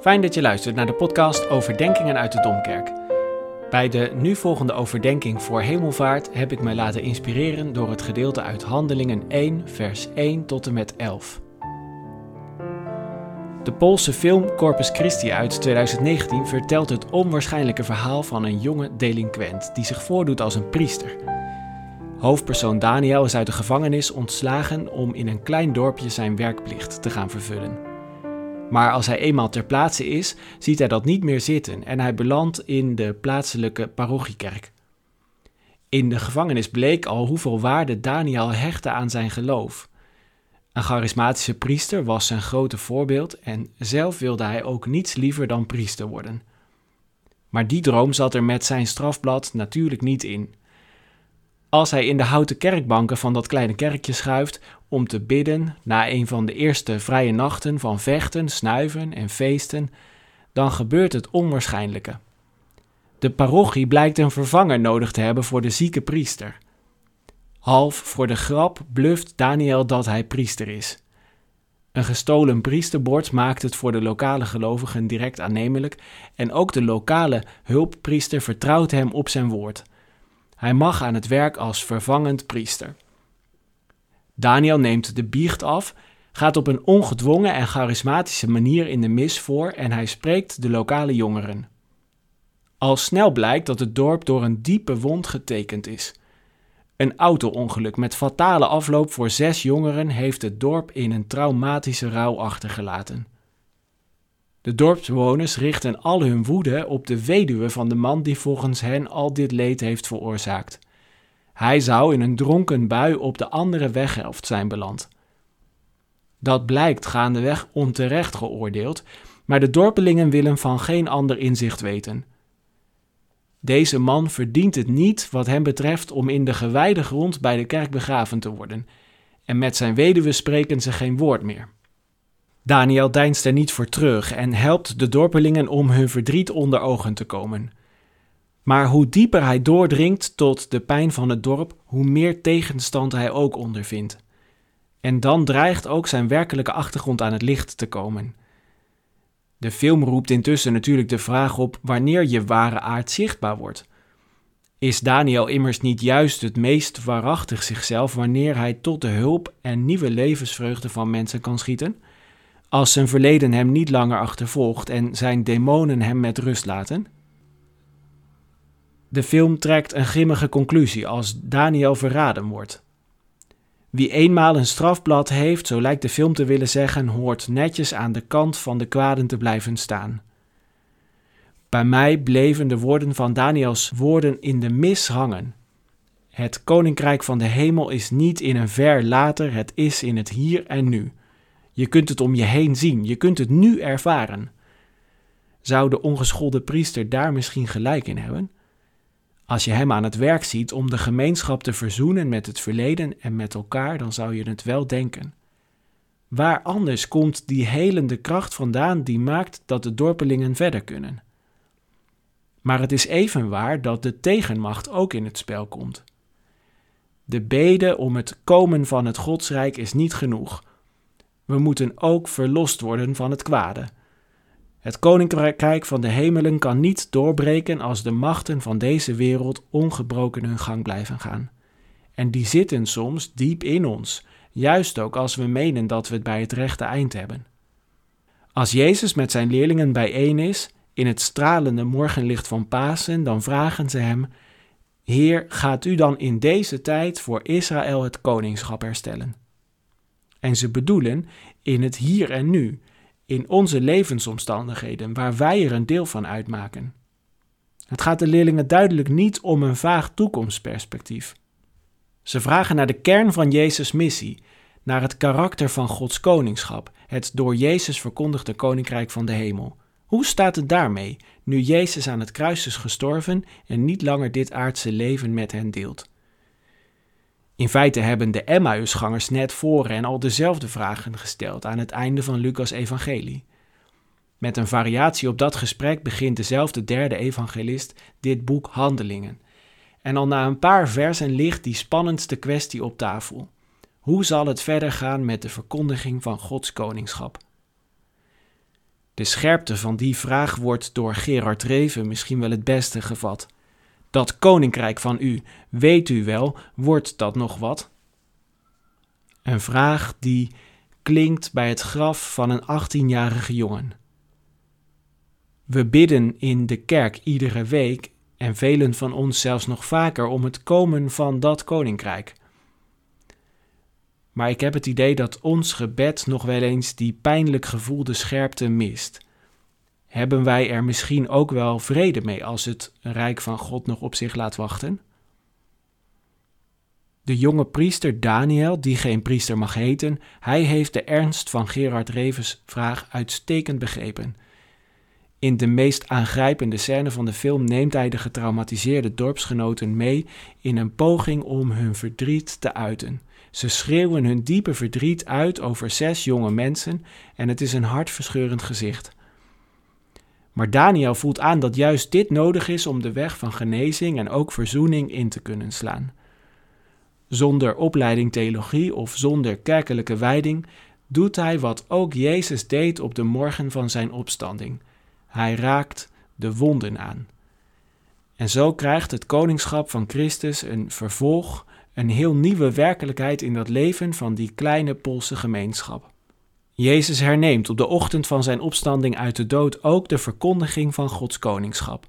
Fijn dat je luistert naar de podcast Overdenkingen uit de Domkerk. Bij de nu volgende overdenking voor hemelvaart heb ik mij laten inspireren door het gedeelte uit Handelingen 1, vers 1 tot en met 11. De Poolse film Corpus Christi uit 2019 vertelt het onwaarschijnlijke verhaal van een jonge delinquent die zich voordoet als een priester. Hoofdpersoon Daniel is uit de gevangenis ontslagen om in een klein dorpje zijn werkplicht te gaan vervullen. Maar als hij eenmaal ter plaatse is, ziet hij dat niet meer zitten en hij belandt in de plaatselijke parochiekerk. In de gevangenis bleek al hoeveel waarde Daniel hechtte aan zijn geloof. Een charismatische priester was zijn grote voorbeeld en zelf wilde hij ook niets liever dan priester worden. Maar die droom zat er met zijn strafblad natuurlijk niet in. Als hij in de houten kerkbanken van dat kleine kerkje schuift om te bidden na een van de eerste vrije nachten van vechten, snuiven en feesten, dan gebeurt het onwaarschijnlijke. De parochie blijkt een vervanger nodig te hebben voor de zieke priester. Half voor de grap bluft Daniel dat hij priester is. Een gestolen priesterbord maakt het voor de lokale gelovigen direct aannemelijk en ook de lokale hulppriester vertrouwt hem op zijn woord. Hij mag aan het werk als vervangend priester. Daniel neemt de biecht af, gaat op een ongedwongen en charismatische manier in de mis voor en hij spreekt de lokale jongeren. Al snel blijkt dat het dorp door een diepe wond getekend is. Een auto-ongeluk met fatale afloop voor zes jongeren heeft het dorp in een traumatische rouw achtergelaten. De dorpsbewoners richten al hun woede op de weduwe van de man die volgens hen al dit leed heeft veroorzaakt. Hij zou in een dronken bui op de andere weghelft zijn beland. Dat blijkt gaandeweg onterecht geoordeeld, maar de dorpelingen willen van geen ander inzicht weten. Deze man verdient het niet, wat hem betreft, om in de gewijde grond bij de kerk begraven te worden, en met zijn weduwe spreken ze geen woord meer. Daniel deinst er niet voor terug en helpt de dorpelingen om hun verdriet onder ogen te komen. Maar hoe dieper hij doordringt tot de pijn van het dorp, hoe meer tegenstand hij ook ondervindt. En dan dreigt ook zijn werkelijke achtergrond aan het licht te komen. De film roept intussen natuurlijk de vraag op wanneer je ware aard zichtbaar wordt. Is Daniel immers niet juist het meest waarachtig zichzelf wanneer hij tot de hulp en nieuwe levensvreugde van mensen kan schieten? Als zijn verleden hem niet langer achtervolgt en zijn demonen hem met rust laten? De film trekt een grimmige conclusie als Daniel verraden wordt. Wie eenmaal een strafblad heeft, zo lijkt de film te willen zeggen, hoort netjes aan de kant van de kwaden te blijven staan. Bij mij bleven de woorden van Daniels woorden in de mis hangen. Het koninkrijk van de hemel is niet in een ver later, het is in het hier en nu. Je kunt het om je heen zien, je kunt het nu ervaren. Zou de ongeschoolde priester daar misschien gelijk in hebben? Als je hem aan het werk ziet om de gemeenschap te verzoenen met het verleden en met elkaar, dan zou je het wel denken. Waar anders komt die helende kracht vandaan die maakt dat de dorpelingen verder kunnen? Maar het is even waar dat de tegenmacht ook in het spel komt. De bede om het komen van het Godsrijk is niet genoeg. We moeten ook verlost worden van het kwade. Het koninkrijk van de hemelen kan niet doorbreken als de machten van deze wereld ongebroken hun gang blijven gaan. En die zitten soms diep in ons, juist ook als we menen dat we het bij het rechte eind hebben. Als Jezus met zijn leerlingen bijeen is, in het stralende morgenlicht van Pasen, dan vragen ze hem: Heer, gaat u dan in deze tijd voor Israël het koningschap herstellen? En ze bedoelen in het hier en nu, in onze levensomstandigheden, waar wij er een deel van uitmaken. Het gaat de leerlingen duidelijk niet om een vaag toekomstperspectief. Ze vragen naar de kern van Jezus' missie, naar het karakter van Gods koningschap, het door Jezus verkondigde koninkrijk van de hemel. Hoe staat het daarmee, nu Jezus aan het kruis is gestorven en niet langer dit aardse leven met hen deelt? In feite hebben de Emmausgangers net voor hen al dezelfde vragen gesteld aan het einde van Lucas' evangelie. Met een variatie op dat gesprek begint dezelfde derde evangelist dit boek Handelingen. En al na een paar versen ligt die spannendste kwestie op tafel. Hoe zal het verder gaan met de verkondiging van Gods koningschap? De scherpte van die vraag wordt door Gerard Reven misschien wel het beste gevat. Dat koninkrijk van u, weet u wel, wordt dat nog wat? Een vraag die klinkt bij het graf van een 18-jarige jongen. We bidden in de kerk iedere week en velen van ons zelfs nog vaker om het komen van dat koninkrijk. Maar ik heb het idee dat ons gebed nog wel eens die pijnlijk gevoelde scherpte mist. Hebben wij er misschien ook wel vrede mee als het rijk van God nog op zich laat wachten? De jonge priester Daniel, die geen priester mag heten, hij heeft de ernst van Gerard Revens vraag uitstekend begrepen. In de meest aangrijpende scène van de film neemt hij de getraumatiseerde dorpsgenoten mee in een poging om hun verdriet te uiten. Ze schreeuwen hun diepe verdriet uit over zes jonge mensen en het is een hartverscheurend gezicht. Maar Daniel voelt aan dat juist dit nodig is om de weg van genezing en ook verzoening in te kunnen slaan. Zonder opleiding theologie of zonder kerkelijke wijding doet hij wat ook Jezus deed op de morgen van zijn opstanding. Hij raakt de wonden aan. En zo krijgt het koningschap van Christus een vervolg, een heel nieuwe werkelijkheid in dat leven van die kleine Poolse gemeenschap. Jezus herneemt op de ochtend van zijn opstanding uit de dood ook de verkondiging van Gods koningschap.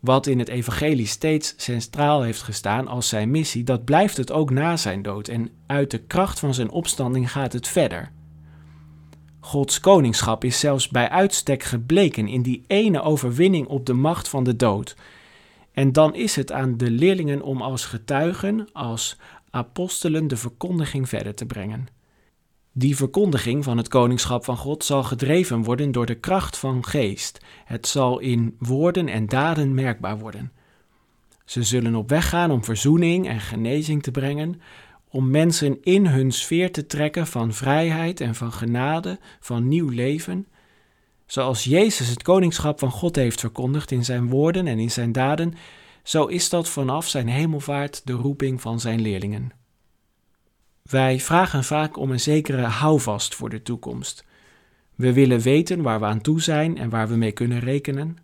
Wat in het evangelie steeds centraal heeft gestaan als zijn missie, dat blijft het ook na zijn dood en uit de kracht van zijn opstanding gaat het verder. Gods koningschap is zelfs bij uitstek gebleken in die ene overwinning op de macht van de dood. En dan is het aan de leerlingen om als getuigen, als apostelen, de verkondiging verder te brengen. Die verkondiging van het koningschap van God zal gedreven worden door de kracht van geest. Het zal in woorden en daden merkbaar worden. Ze zullen op weg gaan om verzoening en genezing te brengen, om mensen in hun sfeer te trekken van vrijheid en van genade, van nieuw leven. Zoals Jezus het koningschap van God heeft verkondigd in zijn woorden en in zijn daden, zo is dat vanaf zijn hemelvaart de roeping van zijn leerlingen. Wij vragen vaak om een zekere houvast voor de toekomst. We willen weten waar we aan toe zijn en waar we mee kunnen rekenen.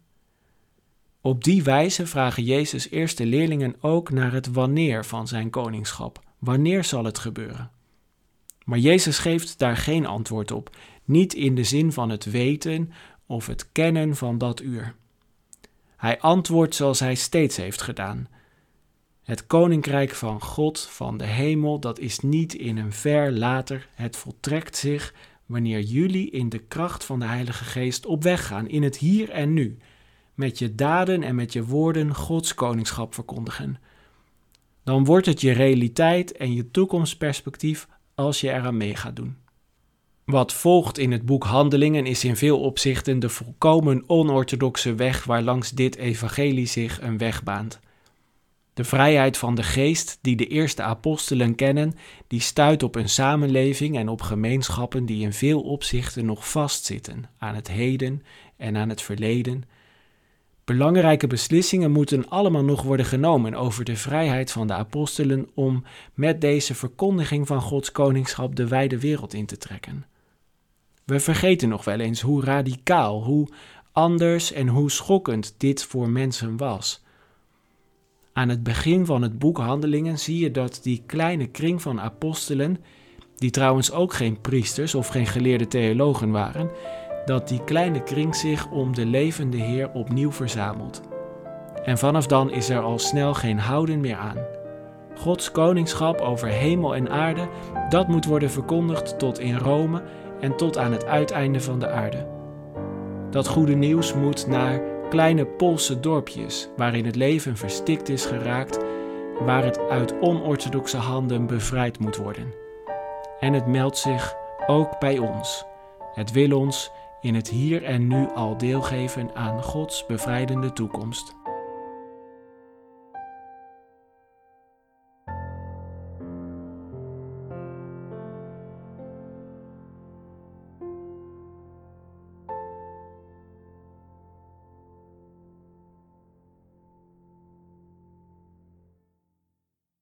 Op die wijze vragen Jezus' eerste leerlingen ook naar het wanneer van zijn koningschap. Wanneer zal het gebeuren? Maar Jezus geeft daar geen antwoord op, niet in de zin van het weten of het kennen van dat uur. Hij antwoordt zoals hij steeds heeft gedaan. Het koninkrijk van God, van de hemel, dat is niet in een ver later. Het voltrekt zich wanneer jullie in de kracht van de Heilige Geest op weg gaan, in het hier en nu, met je daden en met je woorden Gods koningschap verkondigen. Dan wordt het je realiteit en je toekomstperspectief als je eraan mee gaat doen. Wat volgt in het boek Handelingen is in veel opzichten de volkomen onorthodoxe weg waarlangs dit evangelie zich een weg baant. De vrijheid van de geest die de eerste apostelen kennen, die stuit op een samenleving en op gemeenschappen die in veel opzichten nog vastzitten aan het heden en aan het verleden. Belangrijke beslissingen moeten allemaal nog worden genomen over de vrijheid van de apostelen om met deze verkondiging van Gods koningschap de wijde wereld in te trekken. We vergeten nog wel eens hoe radicaal, hoe anders en hoe schokkend dit voor mensen was. Aan het begin van het boek Handelingen zie je dat die kleine kring van apostelen, die trouwens ook geen priesters of geen geleerde theologen waren, dat die kleine kring zich om de levende Heer opnieuw verzamelt. En vanaf dan is er al snel geen houden meer aan. Gods koningschap over hemel en aarde, dat moet worden verkondigd tot in Rome en tot aan het uiteinde van de aarde. Dat goede nieuws moet naar kleine Poolse dorpjes waarin het leven verstikt is geraakt, waar het uit onorthodoxe handen bevrijd moet worden. En het meldt zich ook bij ons. Het wil ons in het hier en nu al deelgeven aan Gods bevrijdende toekomst.